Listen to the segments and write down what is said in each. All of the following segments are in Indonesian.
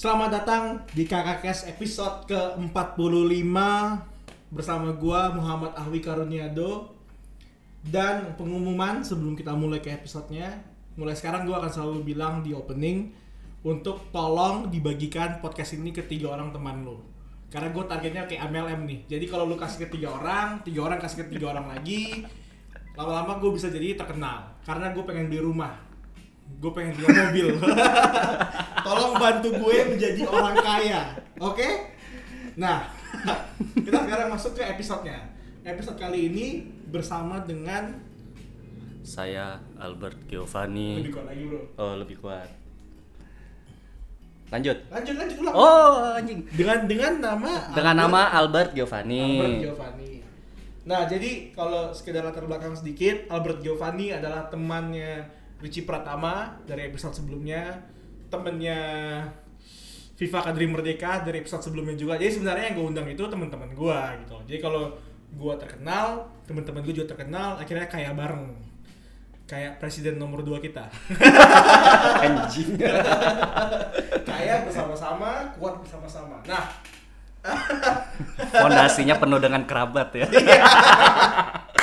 Selamat datang di KKKS episode ke-45 bersama gua Muhammad Ahwi Karuniado. Dan pengumuman sebelum kita mulai ke episodenya mulai sekarang gua akan selalu bilang di opening untuk tolong dibagikan podcast ini ke tiga orang teman lo karena gue targetnya kayak MLM nih. Jadi kalau lu kasih ke tiga orang tiga orang kasih ke tiga orang lagi lama-lama gue bisa jadi terkenal. Karena gue pengen beli rumah gue pengen beli mobil tolong bantu gue menjadi orang kaya oke nah kita sekarang masuk ke episodenya episode kali ini bersama dengan Saya Albert Giovanni. lebih kuat lagi bro Oh, lebih kuat. Lanjut. lanjut lanjut ulang Oh, anjing. dengan dengan nama Dengan Albert- nama Albert Giovanni. Albert Giovanni. Nah, jadi kalau sekedar latar belakang sedikit, Albert Giovanni adalah temannya Richie Pratama dari episode sebelumnya, temennya Viva Kadri Merdeka dari episode sebelumnya juga. Jadi sebenarnya yang gue undang itu teman-teman gue gitu. Jadi kalau gue terkenal, teman-teman gue juga terkenal, akhirnya kayak bareng. Kayak presiden nomor 2 kita. Anjing. Kaya bersama-sama, kuat bersama-sama. Nah, Fondasinya penuh dengan kerabat ya.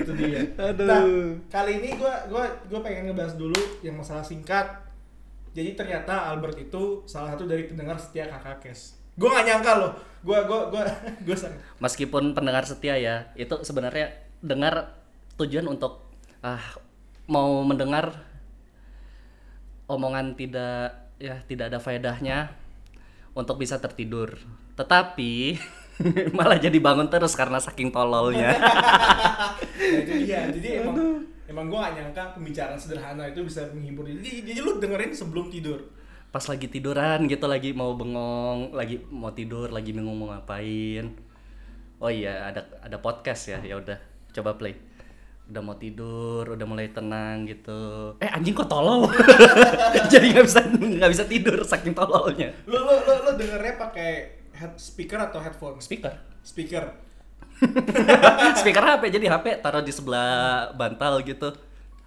itu dia. Aduh. Nah, kali ini gua gua gua pengen ngebahas dulu yang masalah singkat. Jadi ternyata Albert itu salah satu dari pendengar setia Kakak Kes. Gua nggak nyangka loh. Gua gua gua gua sang- Meskipun pendengar setia ya, itu sebenarnya dengar tujuan untuk ah mau mendengar omongan tidak ya tidak ada faedahnya untuk bisa tertidur. Tetapi malah jadi bangun terus karena saking tololnya. Nah, itu dia. Jadi emang emang gua nggak nyangka pembicaraan sederhana itu bisa menghibur. Jadi, jadi lu dengerin sebelum tidur. Pas lagi tiduran gitu lagi mau bengong, lagi mau tidur, lagi bingung mau ngapain. Oh iya, ada ada podcast ya. Ya udah, coba play. Udah mau tidur, udah mulai tenang gitu. Eh anjing kok tolol. Jadi nggak bisa nggak bisa tidur saking tololnya. Lu lu lu, lu dengernya pakai head speaker atau headphone? Speaker. Speaker. Speaker HP jadi HP taruh di sebelah bantal gitu.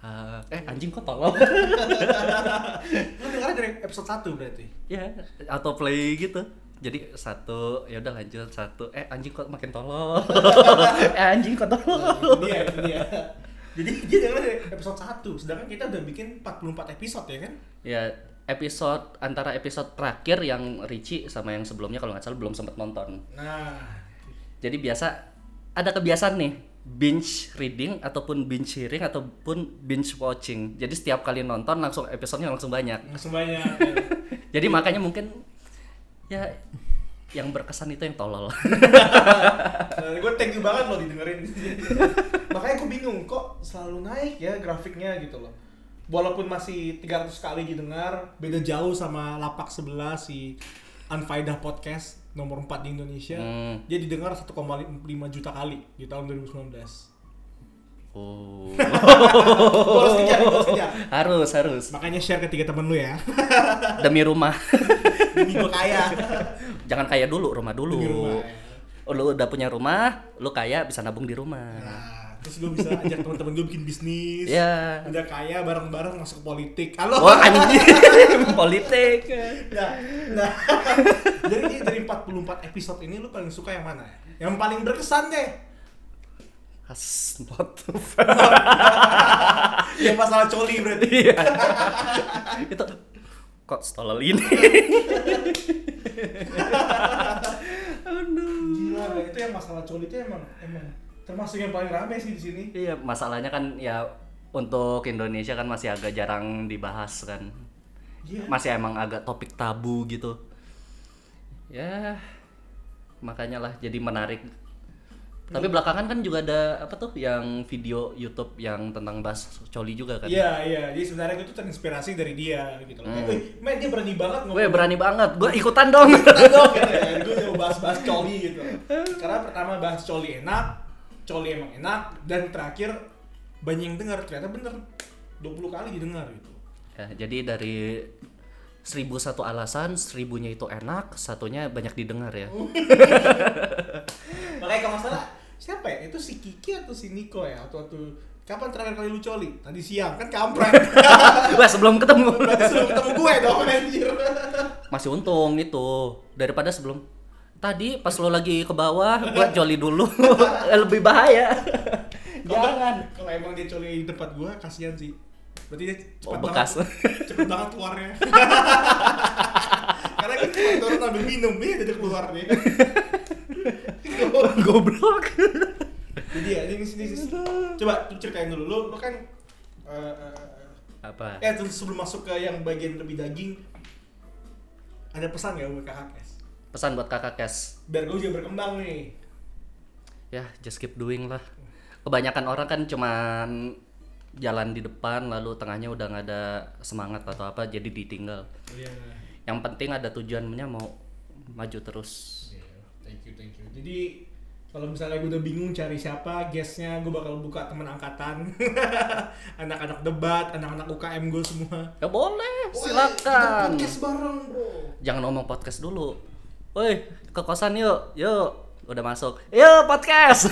Ah, eh anjing kok tolol. Lu dengernya dari episode 1 berarti. ya atau play gitu jadi satu ya udah lanjut satu eh anjing kok makin tolol eh anjing kok tolol dia, itu dia. Jadi dia dengar dari episode 1, sedangkan kita udah bikin 44 episode ya kan? ya episode antara episode terakhir yang Richie sama yang sebelumnya kalau nggak salah belum sempat nonton Nah, jadi biasa ada kebiasaan nih binge reading ataupun binge hearing ataupun binge watching jadi setiap kali nonton langsung episodenya langsung banyak langsung banyak. jadi makanya mungkin ya yang berkesan itu yang tolol nah, gue thank you banget loh didengerin. Makanya gue bingung kok selalu naik ya grafiknya gitu loh. Walaupun masih 300 kali didengar, beda jauh sama lapak sebelah si Unfaedah Podcast nomor 4 di Indonesia. Hmm. Dia didengar 1,5 juta kali di tahun 2019. oh Gua harus kejar, gua harus kejar. harus harus Makanya share ke tiga temen lu ya. demi rumah Demi gue kaya. jangan kaya dulu rumah dulu Demi rumah. ya. Oh, lu udah punya rumah lu kaya bisa nabung di rumah Nah, terus gue bisa ajak teman-teman gue bikin bisnis. ya Udah kaya bareng-bareng masuk politik. Halo. wah anjing politik Nah, nah. jadi dari 44 episode ini lu paling suka yang mana? Yang paling berkesan deh. Has not Yang masalah coli berarti. Iya. itu kok stolol ini Gila, nah, itu yang masalah coli itu emang emang termasuk yang paling rame sih di sini. iya masalahnya kan ya untuk Indonesia kan masih agak jarang dibahas kan Iya. masih emang agak topik tabu gitu ya makanya lah jadi menarik tapi belakangan kan juga ada apa tuh yang video YouTube yang tentang bahas coli juga kan Iya, iya. Jadi sebenarnya tuh terinspirasi dari dia gitu loh. Hmm. Men dia berani banget gue berani banget gue ikutan dong Ikutan dong gitu ya. Gue coba bahas-bahas coli gitu. Karena pertama bahas coli enak, coli emang enak, dan terakhir banyak yang dengar ternyata bener 20 kali didengar gitu. ya, jadi dari seribu satu alasan seribunya itu enak satunya banyak didengar ya Makanya kalau nggak salah siapa ya? Itu si Kiki atau si Niko ya? Atau atau kapan terakhir kali lu coli? Tadi siang, kan kampret. Wah, sebelum ketemu. Berarti sebelum ketemu gue dong anjir. Masih untung itu daripada sebelum tadi pas lo lagi ke bawah gua joli dulu lebih bahaya jangan Kalau emang dia coli di tempat gue, kasihan sih. Berarti dia Oh, cepat bekas. banget. Cepet banget keluarnya. Karena kan cuma turun ambil minum, ya jadi keluar nih. goblok Jadi ya, ini sini sini. Coba ceritain dulu. Lu, lu kan eh, eh, apa eh terus sebelum masuk ke yang bagian lebih daging ada pesan ya buat kakak Kes? Pesan buat kakak kes Biar gue juga berkembang nih. ya just keep doing lah kebanyakan orang kan cuman jalan di depan lalu tengahnya udah nggak ada semangat atau apa jadi ditinggal Iya. yang penting ada tujuannya mau maju terus Iya, Thank you, thank you. Jadi kalau misalnya gue udah bingung cari siapa guestnya, gue bakal buka teman angkatan, anak-anak debat, anak-anak UKM gue semua. ya boleh silakan podcast bareng bro. jangan ngomong podcast dulu woi ke kosan yuk yuk udah masuk yuk podcast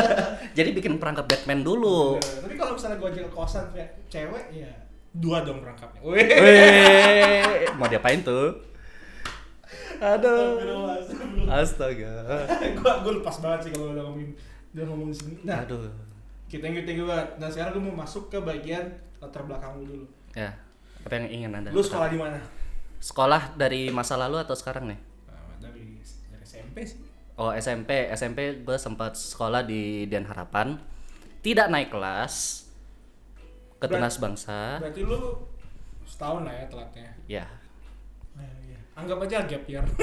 jadi bikin perangkap Batman dulu Tapi kalau misalnya gue ke kosan kayak cewek, ya dua dong perangkapnya. Wih. Mau diapain tuh aduh astaga gue gue lepas banget sih kalau udah ngomongin udah ngomongin sini. Nah, aduh kita thank you thank you banget. Nah sekarang gue mau masuk ke bagian latar belakang lu dulu. ya apa yang ingin anda Lu sekolah di mana? sekolah dari masa lalu atau sekarang nih SMP sih. oh SMP SMP gue sempat sekolah di Dian Harapan tidak naik kelas ke Tunas Bangsa Berarti lu setahun lah ya telatnya. ya Nah, iya. Anggap aja gap year.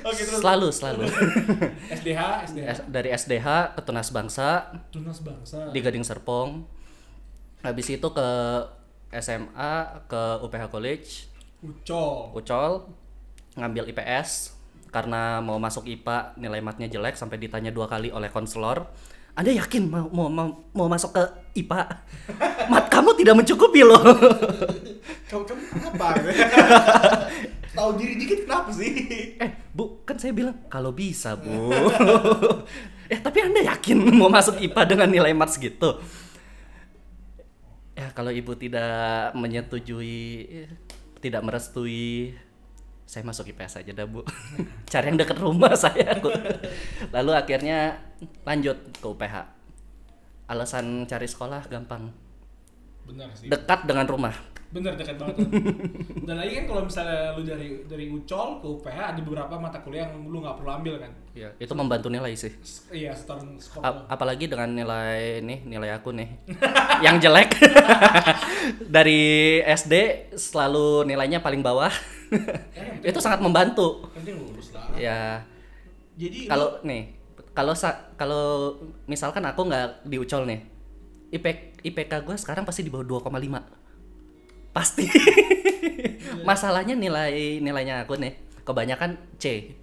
Oke terus selalu selalu SDH, SDH. S- dari SDH ke Tunas Bangsa Tunas Bangsa. di Gading Serpong habis itu ke SMA ke UPH College Ucol. Ucol ngambil IPS karena mau masuk IPA nilai matnya jelek sampai ditanya dua kali oleh konselor anda yakin mau, mau, mau, mau masuk ke IPA? Mat kamu tidak mencukupi loh. Kamu kamu kenapa? Tahu diri dikit kenapa sih? eh, Bu, kan saya bilang kalau bisa, Bu. eh, tapi Anda yakin mau masuk IPA dengan nilai mat segitu? Ya, kalau Ibu tidak menyetujui, eh, tidak merestui, saya masuk IPS aja dah, Bu. Cari yang dekat rumah saya. Lalu akhirnya lanjut ke UPH. Alasan cari sekolah gampang. Benar sih. Dekat dengan rumah. Bener dekat banget. Dan lagi kan kalau misalnya lu dari dari Ucol ke UPH ada beberapa mata kuliah yang lu nggak perlu ambil kan? Ya, itu membantu nilai sih. Iya, setahun sekolah. Ap- apalagi dengan nilai nih nilai aku nih yang jelek dari SD selalu nilainya paling bawah itu sangat membantu. Penting lulus lah. ya. Jadi kalau nih kalau kalau misalkan aku nggak di ucol nih IP IPK gue sekarang pasti di bawah 2,5 pasti. Masalahnya nilai nilainya aku nih kebanyakan C.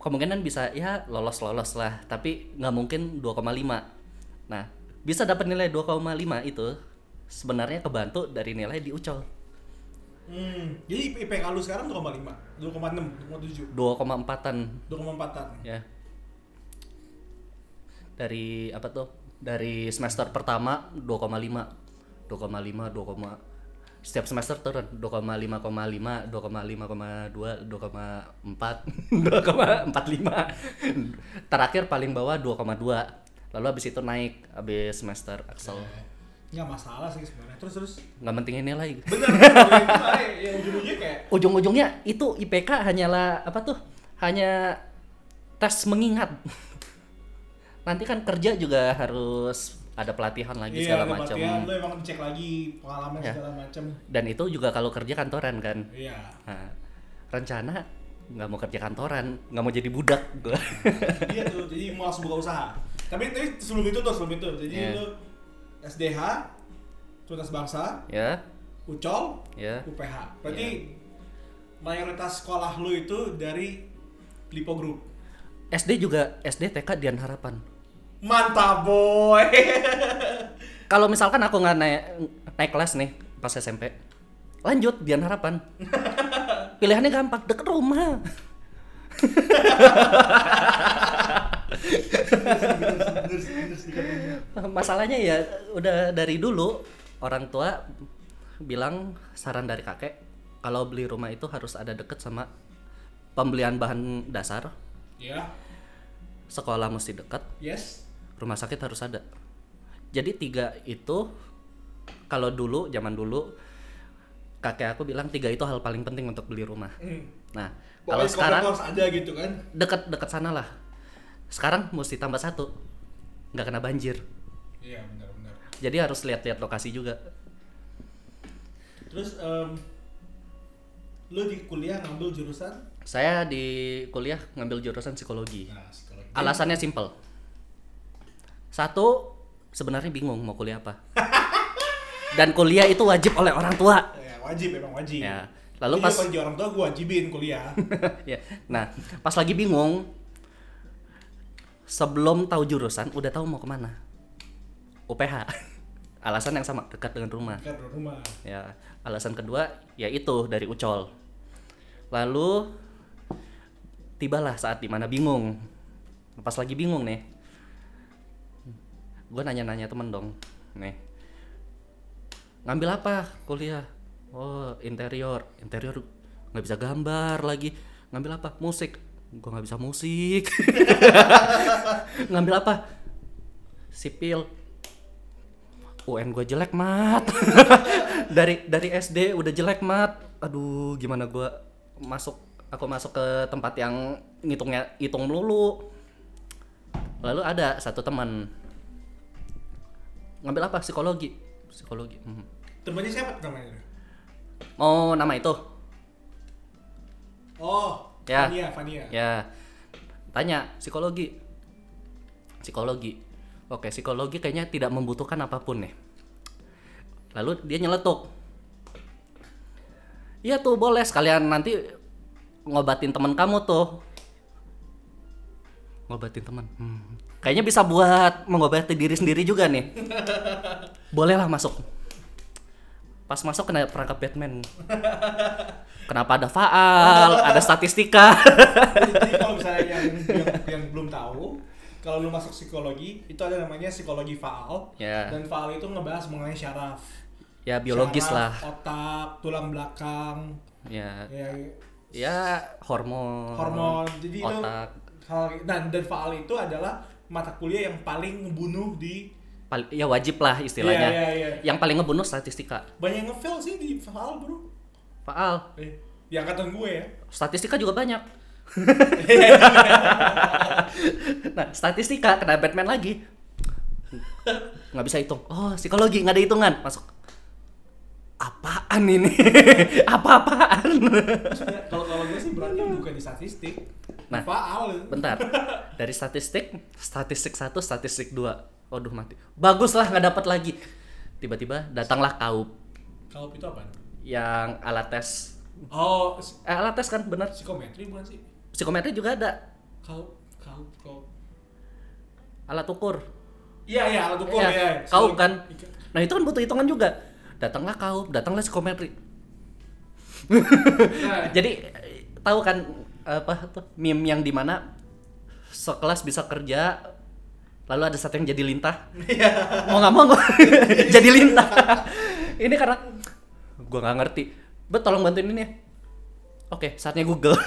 Kemungkinan bisa ya lolos lolos lah tapi nggak mungkin 2,5 nah bisa dapat nilai 2,5 itu sebenarnya kebantu dari nilai di ucol hmm, jadi IPK lu sekarang 2,5, 2,6, 2,7, 2,4an 2,4-an. ya dari apa tuh dari semester pertama 2,5 2,5 2, setiap semester turun 2,5,5 2,5,2 2,4 2,45 terakhir paling bawah 2,2 lalu habis itu naik habis semester Axel Nggak masalah sih sebenarnya. Terus terus. nggak pentingin nilai Bener, bener. ya ujung-ujungnya kayak ujung-ujungnya itu IPK hanyalah apa tuh hanya tes mengingat nanti kan kerja juga harus ada pelatihan lagi iya, segala macam pelatihan, lu emang cek lagi pengalaman Ya. segala macam. dan itu juga kalau kerja kantoran kan Iya. nah, rencana nggak mau kerja kantoran nggak mau jadi budak gua iya tuh, jadi mau langsung buka usaha. Tapi tapi sebelum itu tuh, sebelum itu. Jadi Iya. lu SDH, Tunas Bangsa, ya Ucol, ya UPH. Berarti Iya. mayoritas sekolah lu itu dari Lipo Group. SD juga SD TK Dian Harapan Mantap boy. kalau misalkan aku nggak naik naik kelas nih pas SMP lanjut Dian Harapan pilihannya gampang deket rumah Bener sih, bener sih dikatakan. Masalahnya ya udah dari dulu orang tua bilang saran dari kakek kalau beli rumah itu harus ada deket sama pembelian bahan dasar, Ya, sekolah mesti dekat, yes. rumah sakit harus ada. Jadi tiga itu kalau dulu zaman dulu kakek aku bilang tiga itu hal paling penting untuk beli rumah. Hmm. Nah, Pokoknya kalau sekarang harus ada gitu kan. dekat-dekat sana lah. Sekarang mesti tambah satu, nggak kena banjir. Iya, benar-benar. Jadi harus lihat-lihat lokasi juga. Terus em, lu di kuliah ngambil jurusan? Saya di kuliah ngambil jurusan psikologi. Nah, psikologi. Alasannya simple. Satu, sebenarnya bingung mau kuliah apa. Dan kuliah itu wajib oleh orang tua. Ya, wajib emang wajib. Ya. Lalu Jadi pas jadi orang tua gue wajibin kuliah. ya. Nah, pas lagi bingung sebelum tahu jurusan udah tahu mau ke mana. UPH. Alasan yang sama, dekat dengan rumah. kan rumah. Ya, alasan kedua yaitu dari Ucol. Lalu tibalah saat di mana bingung. Pas lagi bingung nih, gue nanya-nanya temen dong, nih ngambil apa kuliah? Oh interior, interior nggak bisa gambar lagi. Ngambil apa? Musik. Gue nggak bisa musik. ngambil apa? Sipil. UN gue jelek mat. Dari dari SD udah jelek mat. Aduh gimana gue masuk aku masuk ke tempat yang ngitungnya hitung melulu. Lalu ada satu teman. Ngambil apa? Psikologi. Psikologi hmm. Temennya siapa namanya? mau nama itu. Oh, Ya. Fania, Fania. ya. Tanya psikologi. Psikologi oke psikologi kayaknya tidak membutuhkan apa pun nih. Lalu dia nyeletuk. Iya tuh boleh. Sekalian nanti ngobatin teman kamu tuh. Ngobatin teman? Hmm. kayaknya bisa buat mengobati diri sendiri juga nih. Bolehlah masuk. Pas masuk kena perangkap Batman. Kenapa ada faal? Ada statistika? Jadi, kalau misalnya yang, yang yang belum tahu, kalau lu masuk psikologi itu ada namanya psikologi faal. Ya. Dan faal itu ngebahas mengenai syaraf. ya biologis Syaraf, lah Otak, tulang belakang, ya ya ya hormon hormon. Jadi itu otak hal dan dan faal itu adalah mata kuliah yang paling ngebunuh di Pal- ya wajib lah istilahnya Iya, iya, iya. yang paling ngebunuh statistika banyak ngefail sih di faal, Bro. faal Eh, di angkatan gue ya. statistika juga banyak nah statistika kena Batman lagi. Nggak bisa hitung. Oh psikologi nggak ada hitungan. Masuk. Apaan ini? Apa-apaan? Kalau kalau gue sih beratnya bukan di statistik. Nah. Faal. bentar. Dari statistik statistik satu statistik dua. Waduh mati. Bagus lah nggak dapat lagi. Tiba-tiba datanglah kaup. Kalau itu apa? yang alat tes. Oh, eh, alat tes kan bener. psikometri bukan sih? Psikometri juga ada. Kau kau kau. alat ukur. Iya iya alat ukur Iya, ya. kaup kan. Nah itu kan butuh hitungan juga. Datanglah kaup datanglah psikometri. Nah, jadi tahu kan apa tuh meme yang di mana sekelas bisa kerja lalu ada satu yang jadi lintah. Mau nggak mau. Jadi lintah. Ini karena gua nggak ngerti. Bet tolong bantuin ini ya oke saatnya Google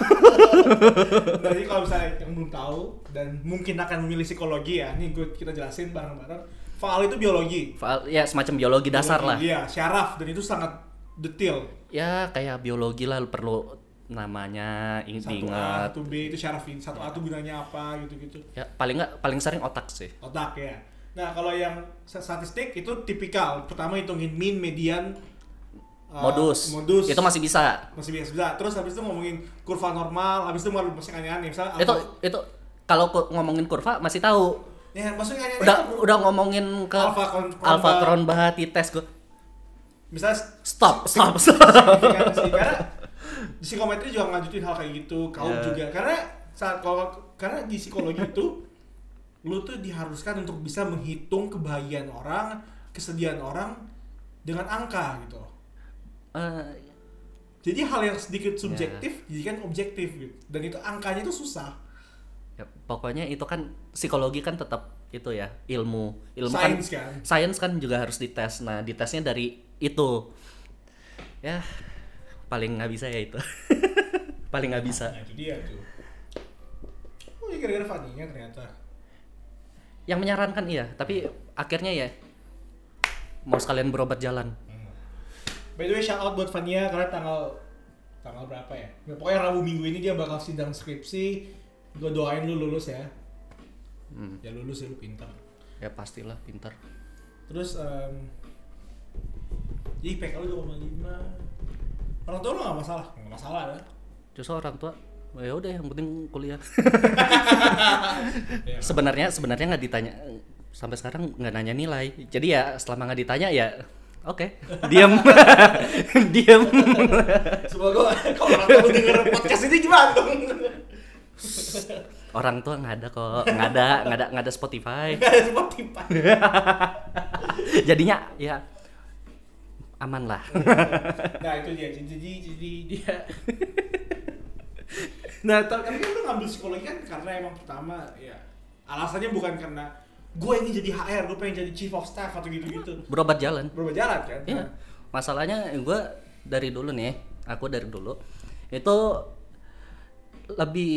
jadi kalau misalnya yang belum tahu dan mungkin akan memilih psikologi ya, ini gue kita jelasin bareng-bareng. Faal itu biologi. Faal- ya semacam biologi dasar lah Biologi, Iya, syaraf dan itu sangat detail. ya kayak biologi lah lu perlu namanya ing- Satu A, satu B itu syaraf ini. Satu A itu gunanya apa gitu-gitu. ya paling nggak paling sering otak sih Otak ya. Nah, kalau yang statistik itu tipikal. Pertama hitungin mean, median, uh, modus modus. itu masih bisa masih biasa bisa. Terus habis itu ngomongin kurva normal, habis itu baru masih aneh-aneh. Misalnya itu alfa- itu kalau ngomongin kurva masih tahu ya maksudnya aneh-aneh udah tuh. udah ngomongin ke Alpha Cron- alpha Cronbach. Cronbach tes gue misalnya stop stop stop signifikansi. karena di psikometri juga ngelanjutin hal kayak gitu, kau Ya. juga. Karena saat kalau karena di psikologi itu lu tuh diharuskan untuk bisa menghitung kebahagiaan orang, kesedihan orang dengan angka gitu. Eh, Jadi hal yang sedikit subjektif jadikan objektif gitu. Dan itu angkanya itu susah. Ya, pokoknya itu kan psikologi kan tetap itu ya ilmu ilmu Sains kan kan? sains kan juga harus dites nah ditesnya dari itu ya paling nggak bisa ya itu paling nggak bisa Nah, itu dia tuh. Oh, gara-gara Faninya ternyata. yang menyarankan iya tapi akhirnya ya mau sekalian berobat jalan By the way, shout out buat Fania karena tanggal tanggal berapa ya? Ya, pokoknya Rabu Minggu ini dia bakal sidang skripsi. Gue doain lu lulus ya. Hmm, Ya lulus ya lu pintar. ya pastilah pintar Terus em jadi IPK lu 2,5. Orang tua lu gak masalah? Gak masalah ya. justru orang tua ya udah yang penting kuliah Ya. sebenarnya sebenarnya nggak ditanya sampai sekarang nggak nanya nilai jadi ya selama nggak ditanya ya oke diam diam Semoga kalau orang tua denger podcast ini gimana dong? orang tua nggak ada kok nggak ada nggak ada nggak ada Spotify Gak ada Spotify. jadinya ya aman lah Nah itu dia. Jadi jadi dia. nah tapi kan lu ngambil psikologi kan karena emang pertama ya alasannya bukan karena gue ini jadi HR, gue pengen jadi chief of staff atau gitu-gitu. berobat jalan Berubah jalan kan? Iya. Masalahnya gue dari dulu nih, aku dari dulu itu lebih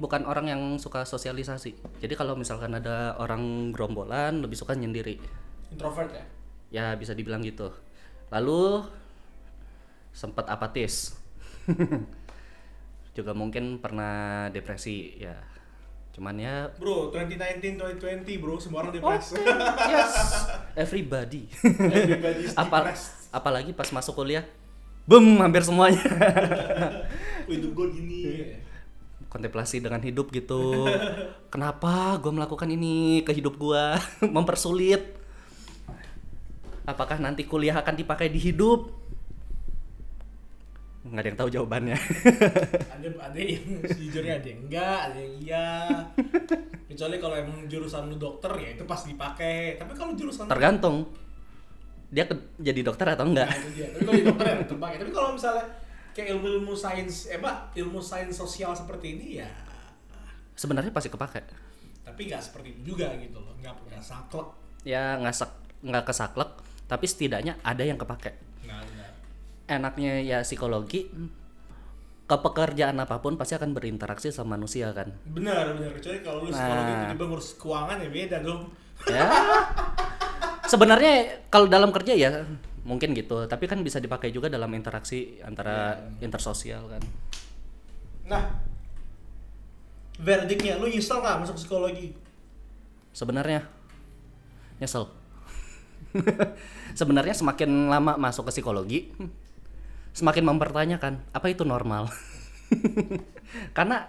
bukan orang yang suka sosialisasi. Jadi kalau misalkan ada orang gerombolan lebih suka nyendiri. Introvert ya. Ya bisa dibilang gitu. Lalu sempat apatis. Juga mungkin pernah depresi ya. Cuman ya Bro, 2019 2020 bro, semua orang depresi. yes, everybody. Everybody is Apa, depressed. apalagi pas masuk kuliah, boom hampir semuanya. Hidup gue gini. kontemplasi dengan hidup gitu. Kenapa gue melakukan ini ke hidup gue? Mempersulit. Apakah nanti kuliah akan dipakai di hidup? Nggak ada yang tahu jawabannya. ada ada yang sejujurnya ada yang enggak, ada yang iya. Kecuali kalau emang jurusan lu dokter ya itu pas dipakai. Tapi kalau jurusan Tergantung dia ke- jadi dokter atau enggak. Nah, itu dia. Tapi kalau dokter ya terpakai. Tapi kalau misalnya kayak ilmu-ilmu sains, eh Pak, ilmu sains sosial seperti ini ya Sebenarnya pasti kepake. tapi nggak seperti itu juga gitu loh nggak nggak saklek Ya nggak sak nggak kesaklek, tapi setidaknya ada yang kepake. Enaknya ya psikologi ke pekerjaan apa pun pasti akan berinteraksi sama manusia kan. benar benar. Kecuali kalau lu psikologi Nah. tiba-tiba ngurus keuangan ya beda dong. Ya. Sebenarnya kalau dalam kerja ya mungkin gitu. Tapi kan bisa dipakai juga dalam interaksi antara intersosial kan? Nah verdiknya lu nyesel nggak masuk psikologi? Sebenarnya nyesel. Sebenarnya semakin lama masuk ke psikologi semakin mempertanyakan apa itu normal? Karena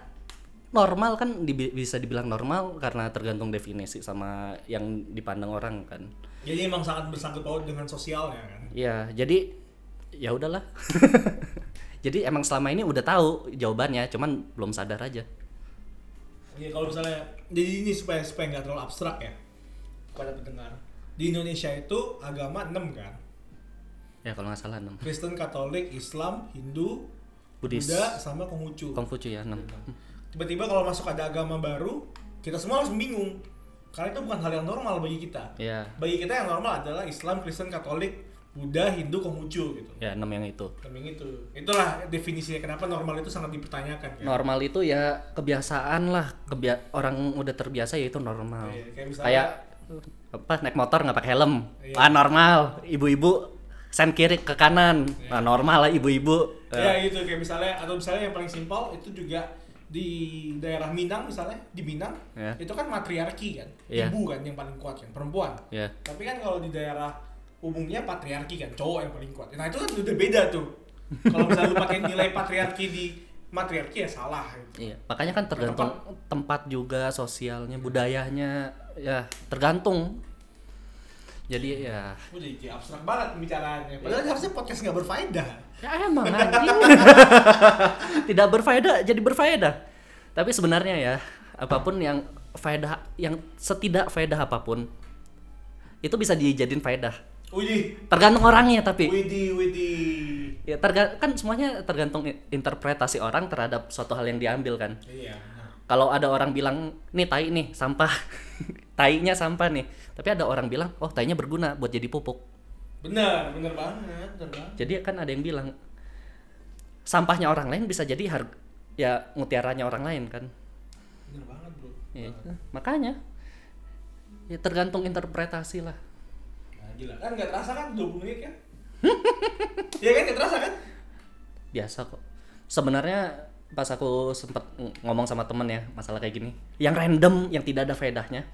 normal kan dibi- bisa dibilang normal karena tergantung definisi sama yang dipandang orang kan. Jadi emang sangat bersangkut paut dengan sosialnya kan? Ya, jadi ya udahlah. jadi emang selama ini udah tahu jawabannya, cuman belum sadar aja. Iya kalau misalnya jadi ini supaya supaya nggak terlalu abstrak ya pada pendengar. Di Indonesia itu agama 6 kan Ya kalau nggak salah 6. Kristen Katolik Islam Hindu Buddhis. Buddha sama Konghucu Kongfucu ya 6. tiba-tiba kalau masuk ada agama baru kita semua langsung bingung karena itu bukan hal yang normal bagi kita Ya, bagi kita yang normal adalah Islam Kristen Katolik Buddha Hindu Konghucu gitu ya 6 yang itu. Demi itu itulah definisinya kenapa normal itu sangat dipertanyakan kan Normal itu ya kebiasaan lah, kebia orang udah terbiasa ya itu normal. Iya, kayak misalnya- Kayak apa naik motor nggak pakai helm, Iya. ah normal. Ibu-ibu sen kiri ke kanan, Iya. nah normal lah ibu-ibu. ya gitu kayak misalnya atau misalnya yang paling simpel itu juga di daerah Minang misalnya di Minang Ya. itu kan matriarki kan Iya. ibu kan yang paling kuat kan perempuan Ya, tapi kan kalau di daerah umumnya patriarki kan cowok yang paling kuat nah itu kan udah beda tuh kalau misalnya lu pakai nilai patriarki di matriarki ya salah gitu. Iya, makanya kan tergantung tempat juga sosialnya, budayanya, ya tergantung. Jadi ya, udah jadi abstrak banget pembicaraannya padahal harusnya podcast nggak berfaedah ya emang anjing. Tidak berfaedah jadi berfaedah. Tapi sebenarnya ya, apa pun yang faedah yang setidak faedah apa pun itu bisa dijadiin faedah. Widih, Tergantung orangnya tapi. widih, widih. Ya terga kan semuanya tergantung interpretasi orang terhadap suatu hal yang diambil kan. Iya. kalau ada orang bilang nih tai nih sampah tainya sampah nih tapi ada orang bilang oh tainya berguna buat jadi pupuk Bener, bener banget, banget. jadi kan ada yang bilang sampahnya orang lain bisa jadi har ya mutiaranya orang lain kan Bener banget, Bro. Ya, makanya ya tergantung interpretasi lah Nah, gila. Kan nggak terasa kan 20 menit kan? Iya kan nggak terasa kan? biasa kok sebenarnya pas aku sempat ng- ngomong sama temen ya masalah kayak gini yang random yang tidak ada faedahnya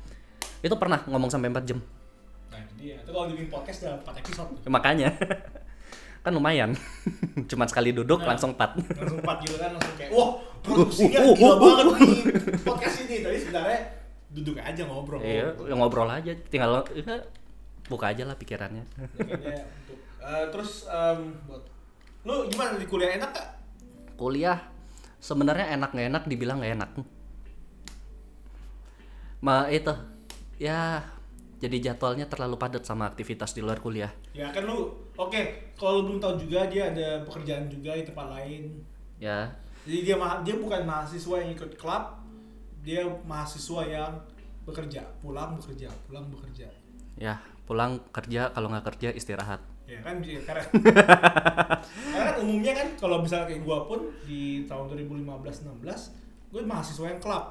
itu pernah ngomong sampai 4 jam Nah, dia. Itu kalau dibikin podcast udah 4 episode. tuh. makanya kan lumayan cuman sekali duduk Nah. langsung 4 Langsung 4 gitu kan, langsung kayak, wah produksinya Uh, uh, gila uh, banget uh. nih podcast ini. Tapi sebenarnya duduk aja ngobrol. iya ya ngobrol aja tinggal ya, buka aja lah pikirannya Kayaknya untuk, eh, terus, em, buat, lu gimana di kuliah enak gak? kuliah sebenarnya enak nggak enak dibilang nggak enak ma itu ya jadi jadwalnya terlalu padat sama aktivitas di luar kuliah Ya kan lu, oke, kalau lu belum tahu juga dia ada pekerjaan juga di tempat lain. ya Jadi dia dia bukan mahasiswa yang ikut klub, dia mahasiswa yang bekerja, pulang bekerja, pulang bekerja. ya pulang kerja kalau nggak kerja istirahat Ya kan karena karena kan umumnya kan kalau misalnya kayak gua pun di tahun 2015 16 gue mahasiswa yang klub.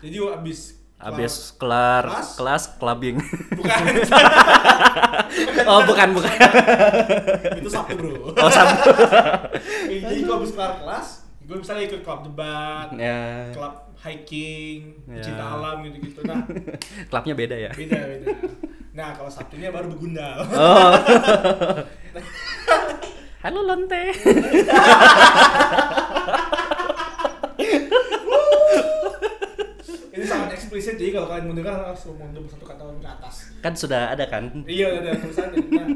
Jadi abis habis kelar Kelas? kelas clubbing bukan oh bukan bukan itu Sabtu bro. oh sama Jadi gua abis kelar kelas, gue misalnya ikut klub debat, ya klub hiking, Ya. cinta alam gitu-gitu. Nah, klubnya beda ya beda beda. Nah, kalau Sabtunya baru begundal. oh halo lonte Ini sangat eksplisit jadi kalau kalian mendengar langsung mundur satu kata ke atas. kan sudah ada kan Iya, udah ada tulisannya. Nah,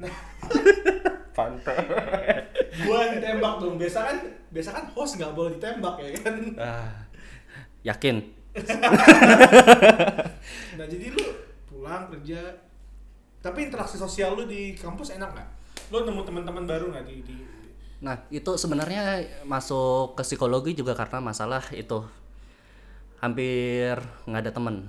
nah pantai gua ditembak dong. Biasa kan, biasa kan host nggak boleh ditembak ya kan. ah, yakin Nah, jadi lu pulang kerja tapi interaksi sosial lu di kampus enak nggak? Lu nemu teman-teman baru nggak di, di Nah, itu sebenarnya masuk ke psikologi juga karena masalah itu hampir nggak ada temen.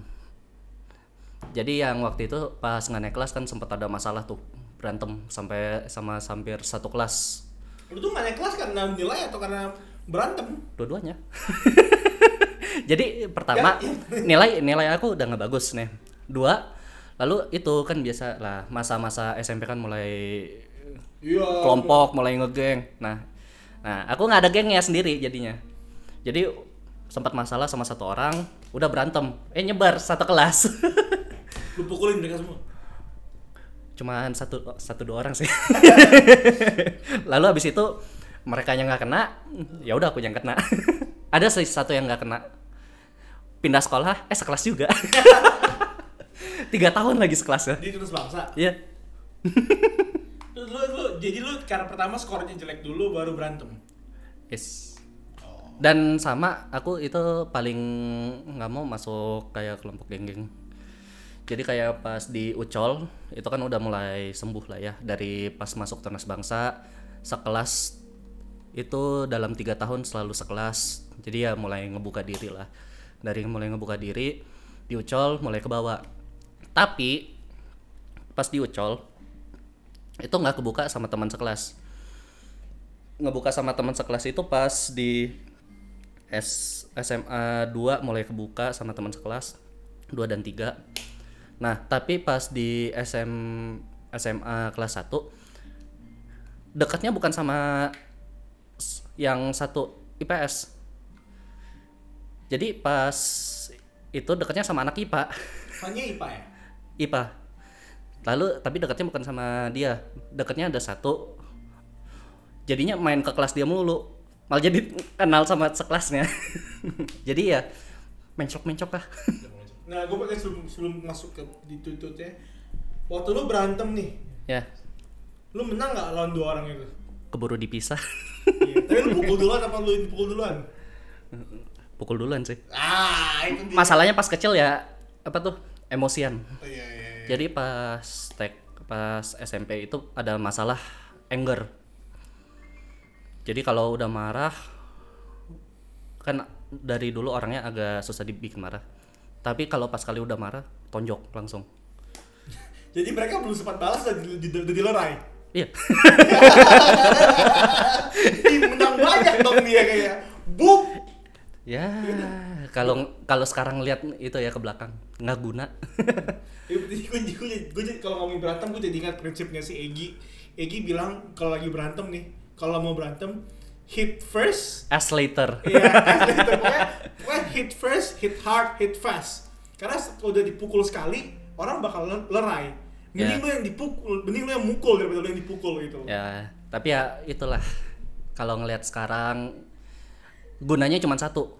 Jadi yang waktu itu pas nggak naik kelas kan sempat ada masalah tuh berantem sampai sama hampir satu kelas lu tuh nggak naik kelas karena nilai atau karena berantem? dua-duanya. Jadi pertama Ya, nilai nilai aku udah nggak bagus nih. Dua lalu itu kan biasa lah masa-masa SMP kan mulai Iya. kelompok mulai ngegeng nah nah aku nggak ada gengnya sendiri jadinya jadi sempat masalah sama satu orang udah berantem. Eh nyebar satu kelas. Lu pukulin mereka semua. cuman satu satu dua orang sih. Lalu habis itu mereka yang nggak kena ya udah aku yang kena. Ada sih satu yang nggak kena. Pindah sekolah eh sekelas juga. Tiga tahun lagi sekelasnya Di terus bangsa. iya. Lu, jadi lu karena pertama skornya jelek dulu baru berantem. yes dan sama aku itu paling nggak mau masuk kayak kelompok geng-geng. Jadi kayak pas di Ucol itu kan udah mulai sembuh lah ya dari pas masuk Tunas Bangsa sekelas itu dalam tiga tahun selalu sekelas. Jadi ya mulai ngebuka diri lah. Dari mulai ngebuka diri di Ucol mulai ke bawah tapi pas di Ucol itu nggak kebuka sama teman sekelas. Ngebuka sama teman sekelas itu pas di S SMA 2 mulai kebuka sama teman sekelas 2 dan 3 nah tapi pas di SM SMA kelas 1 dekatnya bukan sama yang satu IPS jadi pas itu dekatnya sama anak IPA Fanya IPA ya? IPA lalu tapi dekatnya bukan sama dia. Dekatnya ada satu. Jadinya main ke kelas dia mulu malah jadi kenal sama sekelasnya jadi ya mencok mencok lah Nah, gue pakai sebelum, sebelum masuk ke di tututnya. Waktu lu berantem nih, ya lu menang nggak lawan dua orang itu? keburu dipisah Iya. Tapi lu pukul duluan apa lu pukul duluan? pukul duluan sih Ah, itu dia. masalahnya pas kecil ya apa tuh emosian Oh, iya, iya, iya. jadi pas tek pas SMP itu ada masalah anger jadi kalau udah marah kan dari dulu orangnya agak susah dibikin marah. Tapi kalau pas kali udah marah, tonjok langsung. Jadi mereka belum sempat balas dan di, dilerai. Iya. Menang banyak dong dia kayaknya. Buk. ya, kalau kalau sekarang lihat itu ya ke belakang, nggak guna. Ya, gue, jadi- kalau ngomongin berantem gue jadi ingat prinsipnya si Egi. Egi bilang kalau lagi berantem nih, kalau mau berantem hit first, As later. Iya, gitu. pokoknya, pokoknya hit first, hit hard, hit fast. Karena kalau udah dipukul sekali, orang bakal le- lerai. Mending Ya. lu yang dipukul, mending lu yang mukul daripada lu yang dipukul gitu. Ya, tapi ya itulah. Kalau ngelihat sekarang gunanya cuma satu.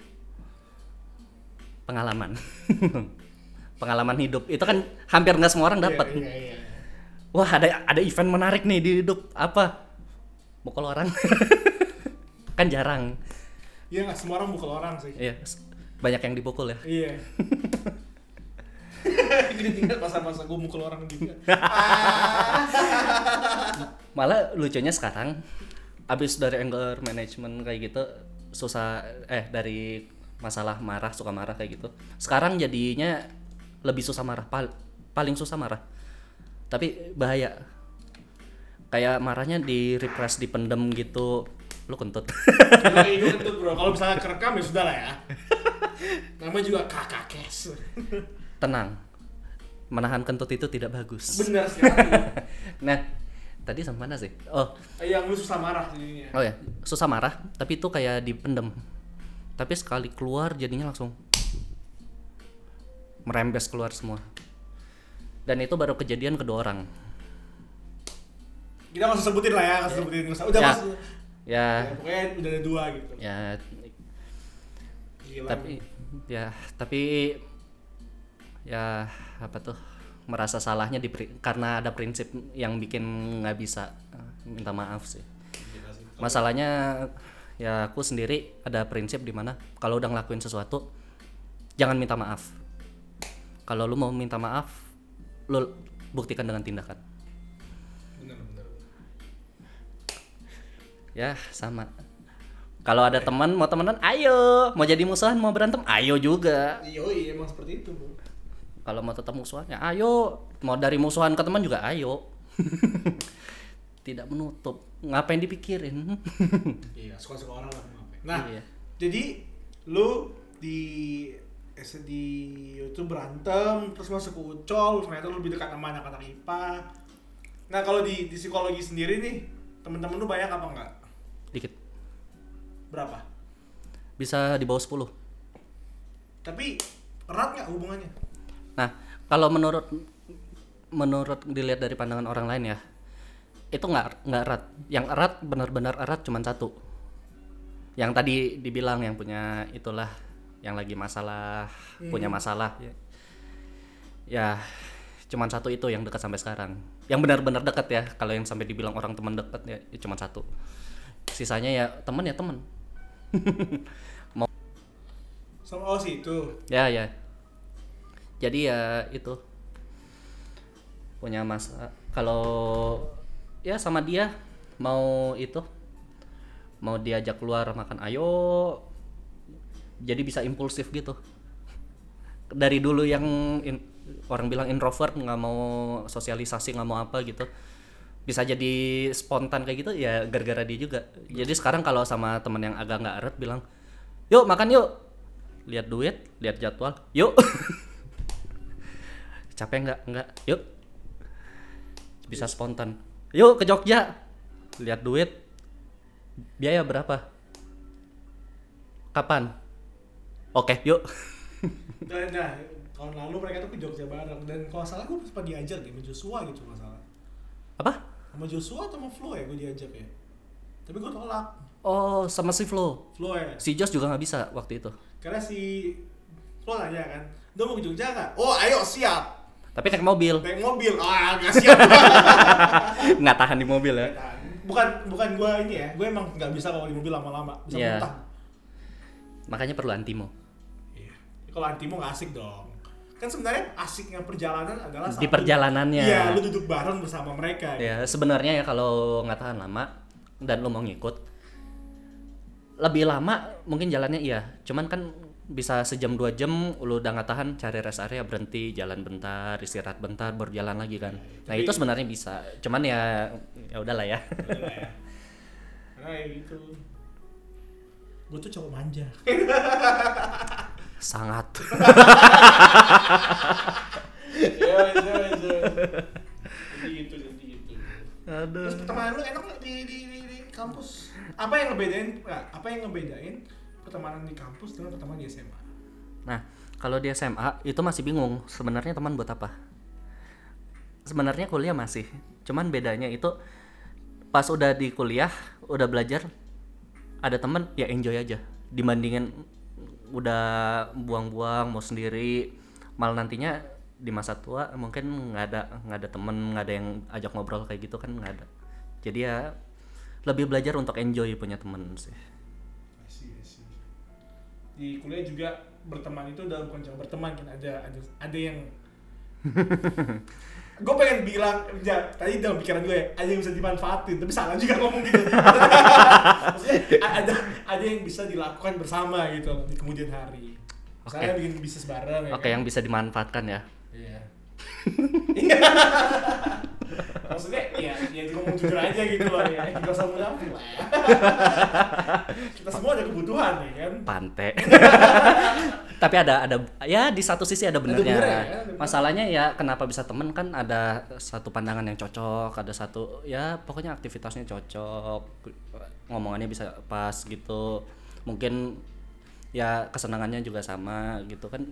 Pengalaman. Pengalaman hidup. Itu kan hampir nggak semua orang dapat. Iya, iya, iya. Wah, ada ada event menarik nih di hidup. Apa? Mukul orang. kan jarang. Iya nggak semua orang mukul orang sih. Iya, banyak yang dipukul ya. Iya. Jadi tinggal masa-masa gue mukul orang juga. Ah. Malah lucunya sekarang abis dari anger management kayak gitu susah eh dari masalah marah suka marah kayak gitu. Sekarang jadinya lebih susah marah, pal- paling susah marah. Tapi bahaya. Kayak marahnya di repress dipendem gitu. Lu kentut. Kalau ini kentut bro, kalau misalnya kerekam ya sudah lah ya. Namanya juga kakak kes. Tenang. Menahan kentut itu tidak bagus. Benar sekali. nah, tadi sampai mana sih? Oh, Yang lu susah marah jadinya. Oh ya, susah marah, tapi itu kayak dipendem. Tapi sekali keluar jadinya langsung merembes keluar semua. Dan itu baru kejadian kedua orang. Kita nggak usah sebutin lah ya, nggak usah sebutin. Nggak usah. Udah Ya. mas. Ya, Ya, pokoknya udah ada dua gitu. ya, Gila. tapi ya, tapi ya apa tuh merasa salahnya di karena ada prinsip yang bikin nggak bisa minta maaf sih. Masalahnya ya aku sendiri ada prinsip di mana kalau udah ngelakuin sesuatu jangan minta maaf. Kalau lu mau minta maaf, lu buktikan dengan tindakan. Bener, bener. Ya, sama. Kalau ada teman mau temenan, ayo. Mau jadi musuhan, mau berantem, ayo juga. Iya, iya emang seperti itu bro. Kalau mau tetap musuhan, ya ayo. Mau dari musuhan ke teman juga ayo. Tidak menutup. Ngapain dipikirin? Iya, suka-suka orang lah ngapain. Nah, Iya. jadi lu di S- di YouTube berantem terus masuk ke Ucol ternyata lu lebih dekat sama anak-anak IPA. Nah, kalau di, di psikologi sendiri nih, temen-temen lu banyak apa enggak? Berapa? Bisa di bawah 10. Tapi erat nggak hubungannya? Nah, kalau menurut menurut dilihat dari pandangan orang lain ya, itu nggak nggak erat. Yang erat benar-benar erat cuma satu. Yang tadi dibilang yang punya itulah yang lagi masalah punya masalah ya. Ya, cuman satu itu yang dekat sampai sekarang. Yang benar-benar dekat ya. Kalau yang sampai dibilang orang teman dekat ya, ya cuma satu. Sisanya ya teman ya teman. Sama oh sih itu. Ya ya. Jadi ya itu. Punya masa. Kalau ya sama dia mau itu. Mau diajak keluar makan ayo. Jadi bisa impulsif gitu. Dari dulu yang in- orang bilang introvert nggak mau sosialisasi nggak mau apa gitu bisa jadi spontan kayak gitu ya gara-gara dia juga. Jadi sekarang kalau sama temen yang agak nggak erat bilang yuk makan yuk. Lihat duit lihat jadwal yuk. Capek nggak? Nggak. Yuk. Bisa spontan. Yuk ke Jogja. Lihat duit. Biaya berapa? Kapan? Oke yuk. Dan nah, tahun lalu mereka tuh ke Jogja bareng. Dan kalau salah gue sempat deh sama Joshua gitu masalah. apa Sama Joshua atau sama Flo ya gue diajak ya. Tapi gue tolak. oh sama si Flo Flo ya. si Jos juga nggak bisa waktu itu Karena si Flo nanya kan, "Udah mau ke Jogja nggak?" "Oh, ayo, siap." tapi naik mobil Naik mobil. Ah, nggak siap. nggak tahan di mobil ya bukan bukan gue ini ya, gue emang nggak bisa kalau di mobil lama-lama, bisa Iya. muntah. makanya perlu antimo Iya. Kalau antimo nggak asik dong. Kan sebenarnya asiknya perjalanan adalah di satu- perjalanannya Iya, lu duduk bareng bersama mereka. ya sebenarnya ya kalau nggak tahan lama dan lu mau ngikut lebih lama mungkin jalannya iya cuman kan bisa sejam dua jam lu udah nggak tahan cari rest area berhenti jalan bentar istirahat bentar baru jalan lagi kan nah itu sebenarnya bisa cuman ya ya udahlah ya ya. Karena kayak gitu. Gue tuh cowok manja. sangat Ya, ya, ya. Jadi gitu, jadi gitu. aduh Terus pertemanan lu enak di, di, di, di kampus? Apa yang ngebedain? nggak, Apa yang ngebedain pertemanan di kampus dengan pertemanan di SMA? Nah, kalau di SMA itu masih bingung sebenarnya teman buat apa. Sebenarnya kuliah masih, cuman bedanya itu pas udah di kuliah, udah belajar, ada teman ya enjoy aja. Dibandingin udah buang-buang mau sendiri, malah nantinya di masa tua mungkin nggak ada nggak ada temen nggak ada yang ajak ngobrol kayak gitu kan nggak ada. Jadi ya lebih belajar untuk enjoy punya temen sih. I see, I see. Di kuliah juga berteman itu dalam konsep berteman kan ada ada ada yang gue pengen bilang ya, tadi dalam pikiran gue ya, ada yang bisa dimanfaatin tapi salah juga ngomong gitu maksudnya ada ada yang bisa dilakukan bersama gitu di kemudian hari misalnya Oke. bikin bisnis bareng ya Oke, kan? yang bisa dimanfaatkan ya. Iya. Maksudnya ya ya ngomong jujur aja gitu loh ya. Kita usah munafik lah ya. Kita semua ada kebutuhan ya kan. Pante. Tapi ada ada ya di satu sisi ada benernya. ya, bener. Masalahnya ya kenapa bisa temen kan ada satu pandangan yang cocok, ada satu ya pokoknya aktivitasnya cocok, ngomongannya bisa pas gitu. Mungkin ya kesenangannya juga sama gitu kan.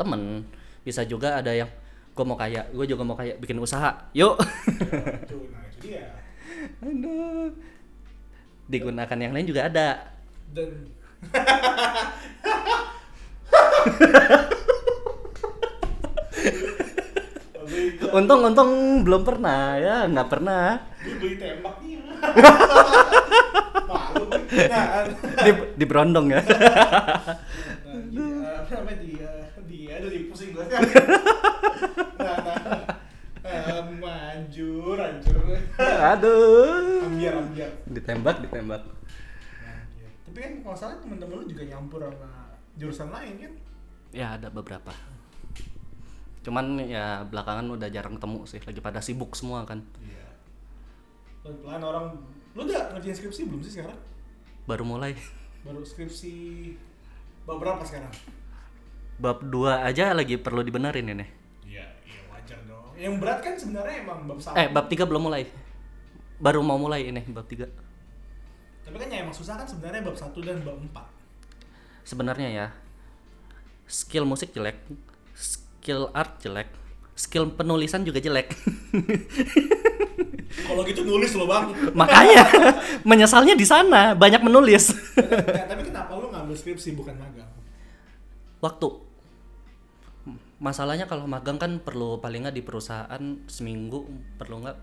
Temen bisa juga ada yang gue mau kaya, gue juga mau kaya bikin usaha. Yuk. Nah. Aduh. Digunakan yang lain juga ada. Dan Untung untung belum pernah ya, nggak pernah. Gue beli tembak nih. Malu Di di berondong ya. nah, dia, apa dia? Dia di pusing gue. Nah, nah. Ah, manjur, anjur. Aduh. Ambiar, ambiar. Ditembak, ditembak. Nah, iya. Tapi kan kalau salah temen-temen lu juga nyampur sama jurusan lain kan? Ya ada beberapa. Cuman ya belakangan udah jarang ketemu sih, lagi pada sibuk semua kan. Iya. Pelan-pelan orang, lu udah ngerjain skripsi belum sih sekarang? Baru mulai. Baru skripsi bab berapa sekarang? Bab 2 aja lagi perlu dibenerin ini. Iya, iya wajar dong. Yang berat kan sebenarnya emang bab satu. Eh, bab 3 belum mulai. Baru mau mulai ini bab 3. Tapi kan yang emang susah kan sebenarnya bab satu dan bab empat. Sebenarnya ya skill musik jelek, skill art jelek, skill penulisan juga jelek. Kalau gitu nulis lo bang. Makanya menyesalnya di sana, banyak menulis. Nah, tapi kenapa lu ngambil skripsi bukan magang? Waktu. Masalahnya kalau magang kan perlu paling nggak di perusahaan seminggu perlu nggak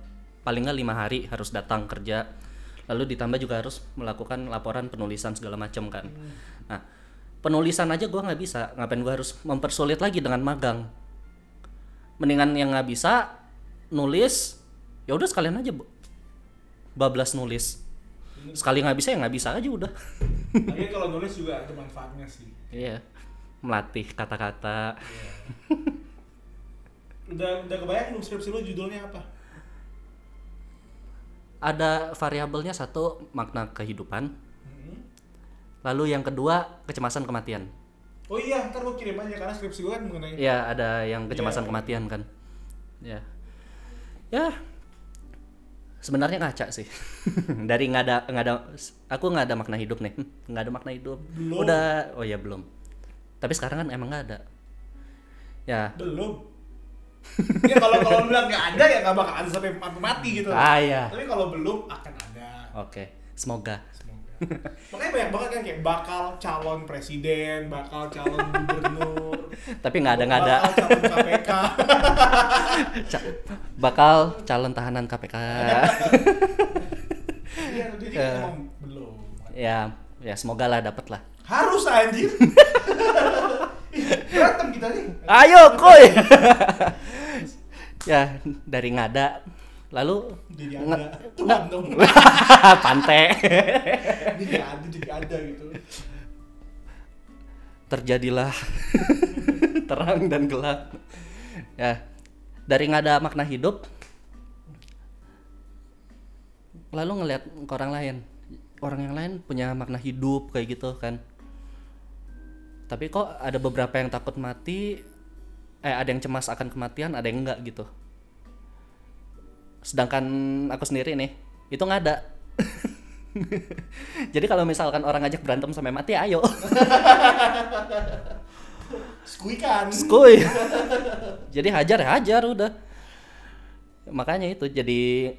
paling nggak lima hari harus datang kerja. Lalu ditambah juga harus melakukan laporan penulisan segala macam kan. Nah penulisan aja gua nggak bisa. Ngapain gua harus mempersulit lagi dengan magang? Mendingan yang nggak bisa nulis ya udah sekalian aja bablas nulis. Sekali nggak bisa ya nggak bisa aja udah. Tapi kalau nulis juga ada manfaatnya sih. Iya. Melatih kata-kata. Iya. Udah udah kebayang belum skripsi lu judulnya apa? Ada variabelnya satu makna kehidupan. Lalu yang kedua kecemasan kematian. Oh iya, ntar gua kirim aja karena skripsi gua kan mengenai Ya ada yang kecemasan Iya. kematian kan. Ya. Ya. Sebenarnya ngaca sih. Dari nggak ada nggak ada aku nggak ada makna hidup nih. Nggak ada makna hidup. Belum. Udah oh ya belum. Tapi sekarang kan emang nggak ada. Ya. belum. ya kalau kalau bilang nggak ada ya nggak bakal ada sampai mati gitu. Ah ya. Tapi kalau belum akan ada. Oke. Semoga. Semoga. Makanya banyak banget kan kayak bakal calon presiden, bakal calon gubernur, Tapi nggak ada nggak ada. bakal calon KPK. Ca- bakal calon tahanan KPK. Iya, jadi Ya. emang belum. ya, ya semoga lah dapet lah. Harus anjir. Berantem kita nih. Ayo, kuy. ya, dari ngada lalu Jadi ada. Tuhan dong. pantai Jadi ada, jadi ada gitu. terjadilah terang dan gelap ya dari nggak ada makna hidup lalu ngelihat ke orang lain orang yang lain punya makna hidup kayak gitu kan tapi kok ada beberapa yang takut mati eh ada yang cemas akan kematian ada yang enggak gitu sedangkan aku sendiri nih itu nggak ada jadi kalau misalkan orang ngajak berantem sampai mati ayo Skuikan. Skuy. jadi hajar ya hajar udah. Makanya itu jadi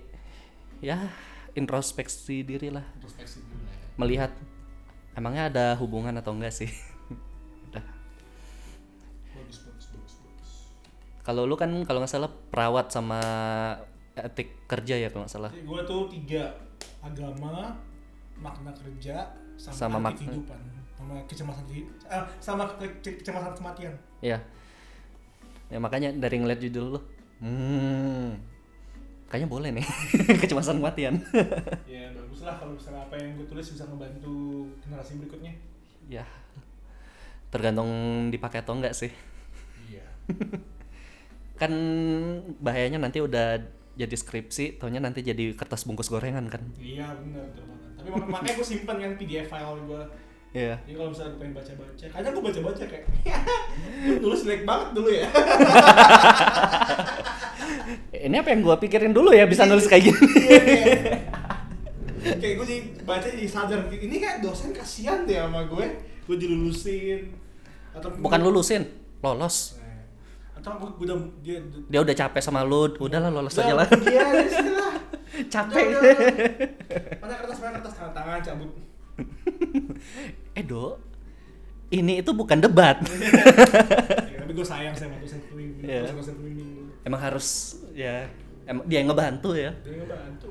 ya introspeksi diri lah, Introspeksi ya. melihat emangnya ada hubungan atau enggak sih. Udah. Kalau lu kan kalau nggak salah perawat sama etik kerja ya kalau nggak salah. Jadi gue tuh tiga agama, makna kerja, sama, Sama makna- kehidupan, sama kecemasan eh, sama ke- ke- kecemasan kematian. Iya. Ya makanya dari ngeliat judul lu, hmm, kayaknya boleh nih kecemasan kematian. ya bagus lah kalau misalnya apa yang gue tulis bisa ngebantu generasi berikutnya. ya tergantung dipakai atau enggak sih. Iya. kan bahayanya nanti udah jadi skripsi, taunya nanti jadi kertas bungkus gorengan kan. Iya benar betul banget. Tapi mak- makanya gue simpen kan PDF file gue. Iya. Jadi kalau misalnya gue pengen baca-baca, kadang gue baca-baca kayak, "Lu nulis jelek banget dulu ya. Ini apa yang gua pikirin dulu ya bisa nulis kayak gini. Iya, iya. kayak gue jadi baca jadi sadar ini kayak dosen kasihan deh sama gue gue dilulusin atau Bukan lulusin, lolos. Eh, atau gue udah dia Dia udah capek sama lu, udahlah lolos udah, aja lah. iya ya sini lah capek. Udah, udah, udah. mana kertas mana kertas tanda tangan cabut Edo, ini itu bukan debat. ya, tapi gue sayang sama dosen pembimbing Iya. dosen pembimbing Emang harus ya, emang dia yang ngebantu ya. dia ngebantu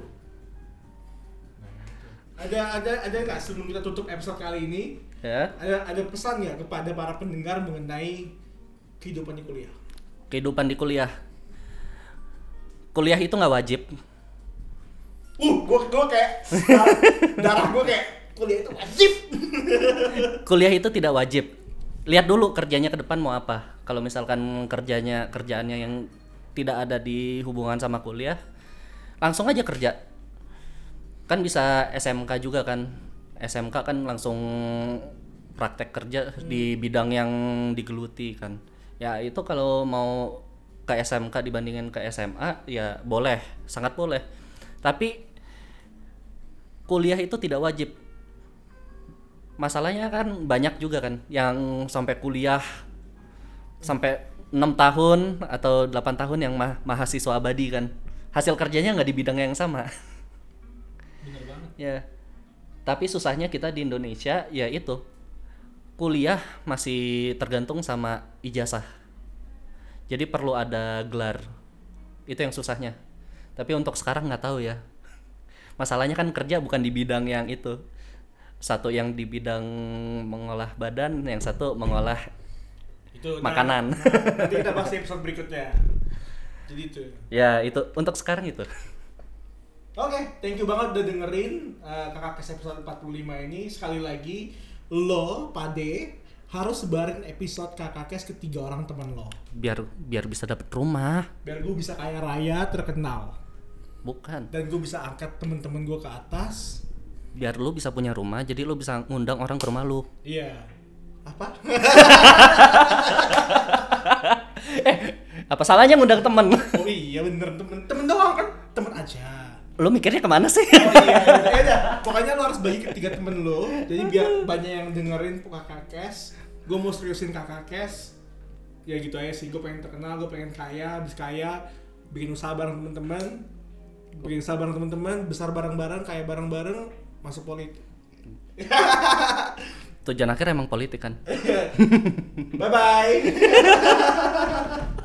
ada ada ada nggak sebelum kita tutup episode kali ini Ya. ada ada pesan nggak kepada para pendengar mengenai kehidupan di kuliah Kehidupan di kuliah. Kuliah itu nggak wajib. Uh, gua gua kayak darah, darah gua kayak kuliah itu wajib. Kuliah itu tidak wajib. Lihat dulu kerjanya ke depan mau apa. Kalau misalkan kerjanya kerjaannya yang tidak ada di hubungan sama kuliah, langsung aja kerja. Kan bisa SMK juga kan. SMK kan langsung praktek kerja di bidang yang digeluti kan. Ya itu kalau mau ke SMK dibandingin ke SMA ya boleh, sangat boleh. Tapi kuliah itu tidak wajib masalahnya kan banyak juga kan yang sampai kuliah sampai enam tahun atau 8 tahun yang ma- mahasiswa abadi kan hasil kerjanya nggak di bidang yang sama Bener banget. ya tapi susahnya kita di Indonesia ya itu kuliah masih tergantung sama ijazah jadi perlu ada gelar itu yang susahnya tapi untuk sekarang nggak tahu ya masalahnya kan kerja bukan di bidang yang itu satu yang di bidang mengolah badan yang satu mengolah Itu Makanan. Nah, nah, nanti kita bahas episode berikutnya. Jadi itu. ya itu untuk sekarang itu Oke, thank you banget udah dengerin uh, kakak kes episode 45 ini. Sekali lagi, lo, Pade, harus sebarin episode kakak kes ke tiga orang teman lo. biar biar bisa dapet rumah Biar gue bisa kaya raya, terkenal. bukan Dan gue bisa angkat temen-temen gue ke atas. biar lu bisa punya rumah jadi lu bisa ngundang orang ke rumah lu Iya. Apa? apa salahnya ngundang temen Oh iya bener, temen, temen doang kan? Temen aja. Lu mikirnya ke mana sih Oh iya, ya udah. Pokoknya lo harus bagi ke tiga temen lo. Jadi biar banyak yang dengerin kakak kes. Gue mau seriusin kakak kes. Ya gitu aja sih. Gue pengen terkenal, gue pengen kaya, habis kaya, bikin usaha bareng temen-temen, bikin usaha bareng temen-temen, besar bareng-bareng, kaya bareng-bareng, masuk politik. tujuan akhir emang politik kan Bye bye.